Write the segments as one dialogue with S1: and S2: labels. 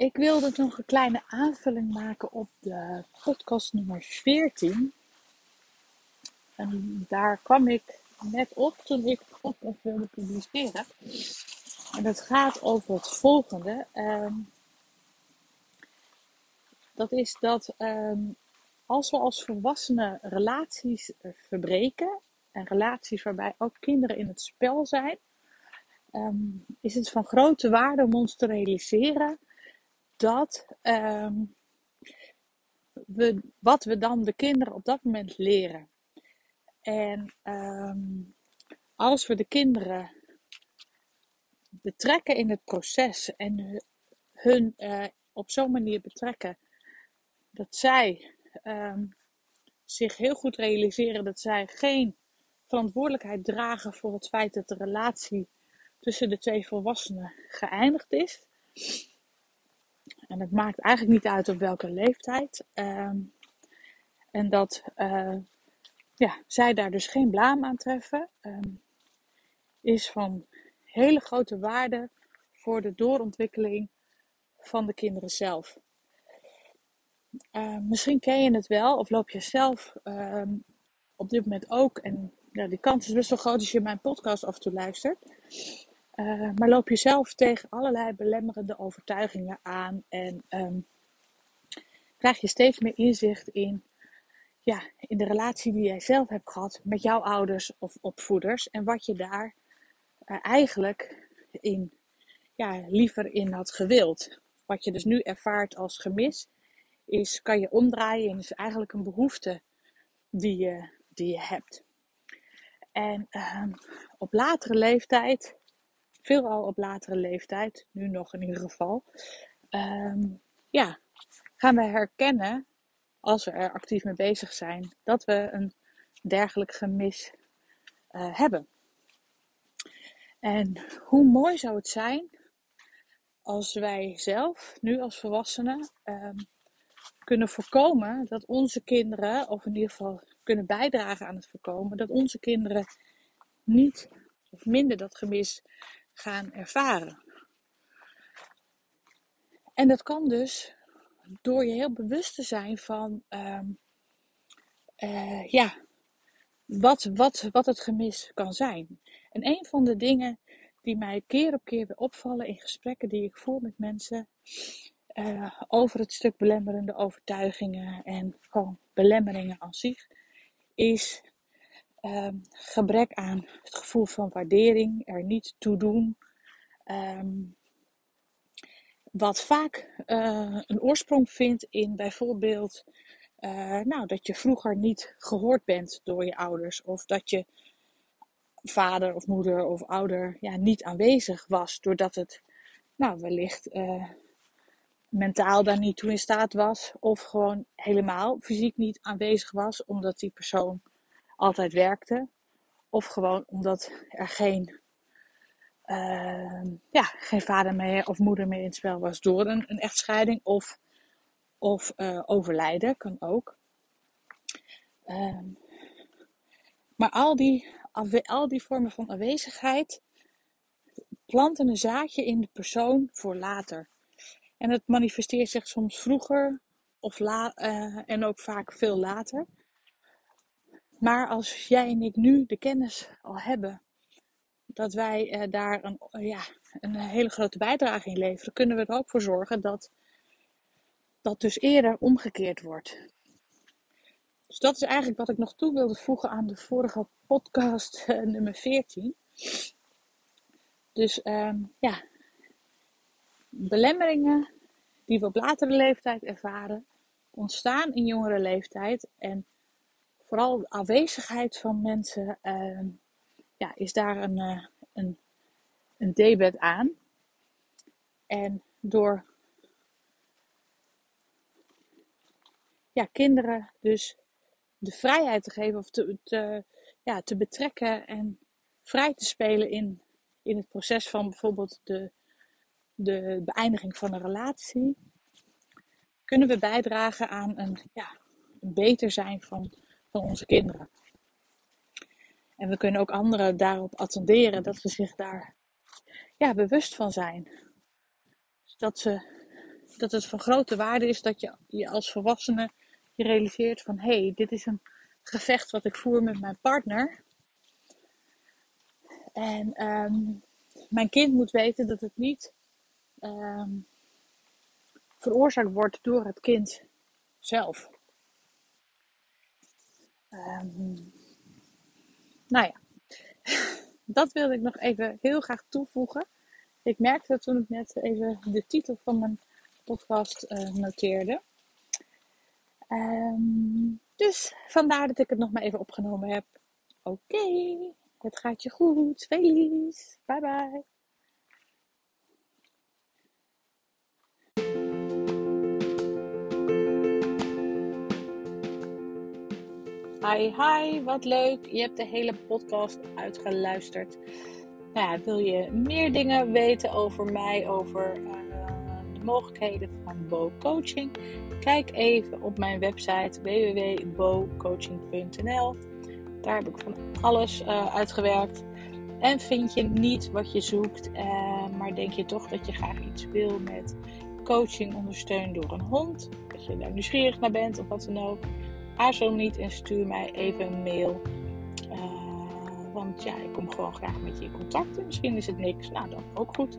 S1: Ik wilde nog een kleine aanvulling maken op de podcast nummer 14. En daar kwam ik net op toen ik de podcast wilde publiceren. En dat gaat over het volgende. Ehm, dat is dat ehm, als we als volwassenen relaties verbreken, en relaties waarbij ook kinderen in het spel zijn, ehm, is het van grote waarde om ons te realiseren dat we, wat we dan de kinderen op dat moment leren. En als we de kinderen betrekken in het proces en hun uh, op zo'n manier betrekken dat zij um, zich heel goed realiseren dat zij geen verantwoordelijkheid dragen voor het feit dat de relatie tussen de twee volwassenen geëindigd is. En het maakt eigenlijk niet uit op welke leeftijd. Um, en dat uh, ja, zij daar dus geen blaam aan treffen, um, is van hele grote waarde voor de doorontwikkeling van de kinderen zelf. Uh, misschien ken je het wel, of loop je zelf op dit moment ook. En ja, die kans is best wel groot als je mijn podcast af en toe luistert. Uh, maar loop je zelf tegen allerlei belemmerende overtuigingen aan en um, krijg je steeds meer inzicht in, ja, in de relatie die jij zelf hebt gehad met jouw ouders of opvoeders en wat je daar eigenlijk in, ja, liever in had gewild. Wat je dus nu ervaart als gemis, is, kan je omdraaien en is eigenlijk een behoefte die je, die je hebt. En um, op latere leeftijd, veelal op latere leeftijd, nu nog in ieder geval, um, ja, gaan we herkennen, als we er actief mee bezig zijn, dat we een dergelijk gemis uh, hebben. En hoe mooi zou het zijn als wij zelf, nu als volwassenen, um, kunnen voorkomen dat onze kinderen, of in ieder geval kunnen bijdragen aan het voorkomen, dat onze kinderen niet of minder dat gemis gaan ervaren. En dat kan dus door je heel bewust te zijn van, um, uh, ja, wat, wat, wat het gemis kan zijn. En een van de dingen die mij keer op keer weer opvallen in gesprekken die ik voer met mensen uh, over het stuk belemmerende overtuigingen en gewoon belemmeringen aan zich, is um, gebrek aan het gevoel van waardering, er niet toe doen. Um, wat vaak uh, een oorsprong vindt in bijvoorbeeld uh, nou, dat je vroeger niet gehoord bent door je ouders of dat je vader of moeder of ouder ja, niet aanwezig was, doordat het nou, wellicht uh, mentaal daar niet toe in staat was, of gewoon helemaal fysiek niet aanwezig was, omdat die persoon altijd werkte, of gewoon omdat er geen, uh, ja, geen vader meer of moeder meer in het spel was door een, een echtscheiding of, of uh, overlijden, kan ook. Uh, maar al die al die vormen van aanwezigheid planten een zaadje in de persoon voor later. En het manifesteert zich soms vroeger of la uh, en ook vaak veel later. Maar als jij en ik nu de kennis al hebben dat wij uh, daar een, uh, ja, een hele grote bijdrage in leveren, kunnen we er ook voor zorgen dat dat dus eerder omgekeerd wordt. Dus dat is eigenlijk wat ik nog toe wilde voegen aan de vorige podcast uh, nummer 14. Dus um, ja, belemmeringen die we op latere leeftijd ervaren, ontstaan in jongere leeftijd. En vooral de aanwezigheid van mensen uh, ja, is daar een, uh, een, een debet aan. En door ja, kinderen dus de vrijheid te geven of te, te, ja, te betrekken en vrij te spelen in, in het proces van bijvoorbeeld de, de beëindiging van een relatie, kunnen we bijdragen aan een, ja, een beter zijn van, van onze kinderen. En we kunnen ook anderen daarop attenderen dat ze zich daar ja, bewust van zijn. Dus dat ze dat het van grote waarde is dat je je als volwassene je realiseert van hé, hey, dit is een gevecht wat ik voer met mijn partner. En ehm, mijn kind moet weten dat het niet ehm, veroorzaakt wordt door het kind zelf. Um, nou ja, dat wilde ik nog even heel graag toevoegen. Ik merkte toen ik net even de titel van mijn podcast uh, noteerde. Um, dus vandaar dat ik het nog maar even opgenomen heb. Oké, het gaat je goed. Feliz. Bye bye. Hi, hi, wat leuk. Je hebt de hele podcast uitgeluisterd. Nou ja, wil je meer dingen weten over mij, over uh, de mogelijkheden van Bo Coaching? Kijk even op mijn website www.bocoaching.nl. Daar heb ik van alles uh, uitgewerkt. En vind je niet wat je zoekt, uh, maar denk je toch dat je graag iets wil met coaching ondersteund door een hond? Dat je daar nieuwsgierig naar bent of wat dan ook aarzel niet en stuur mij even een mail. Uh, want ja, ik kom gewoon graag met je in contact. En misschien is het niks, nou dan ook goed.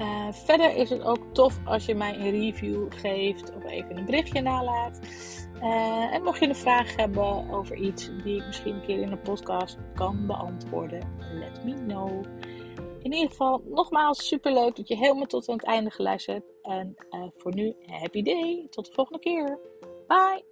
S1: Uh, verder is het ook tof als je mij een review geeft of even een berichtje nalaat. Uh, en mocht je een vraag hebben over iets die ik misschien een keer in een podcast kan beantwoorden, let me know. In ieder geval, nogmaals super leuk dat je helemaal tot aan het einde geluisterd hebt. En voor nu, happy day. Tot de volgende keer. Bye.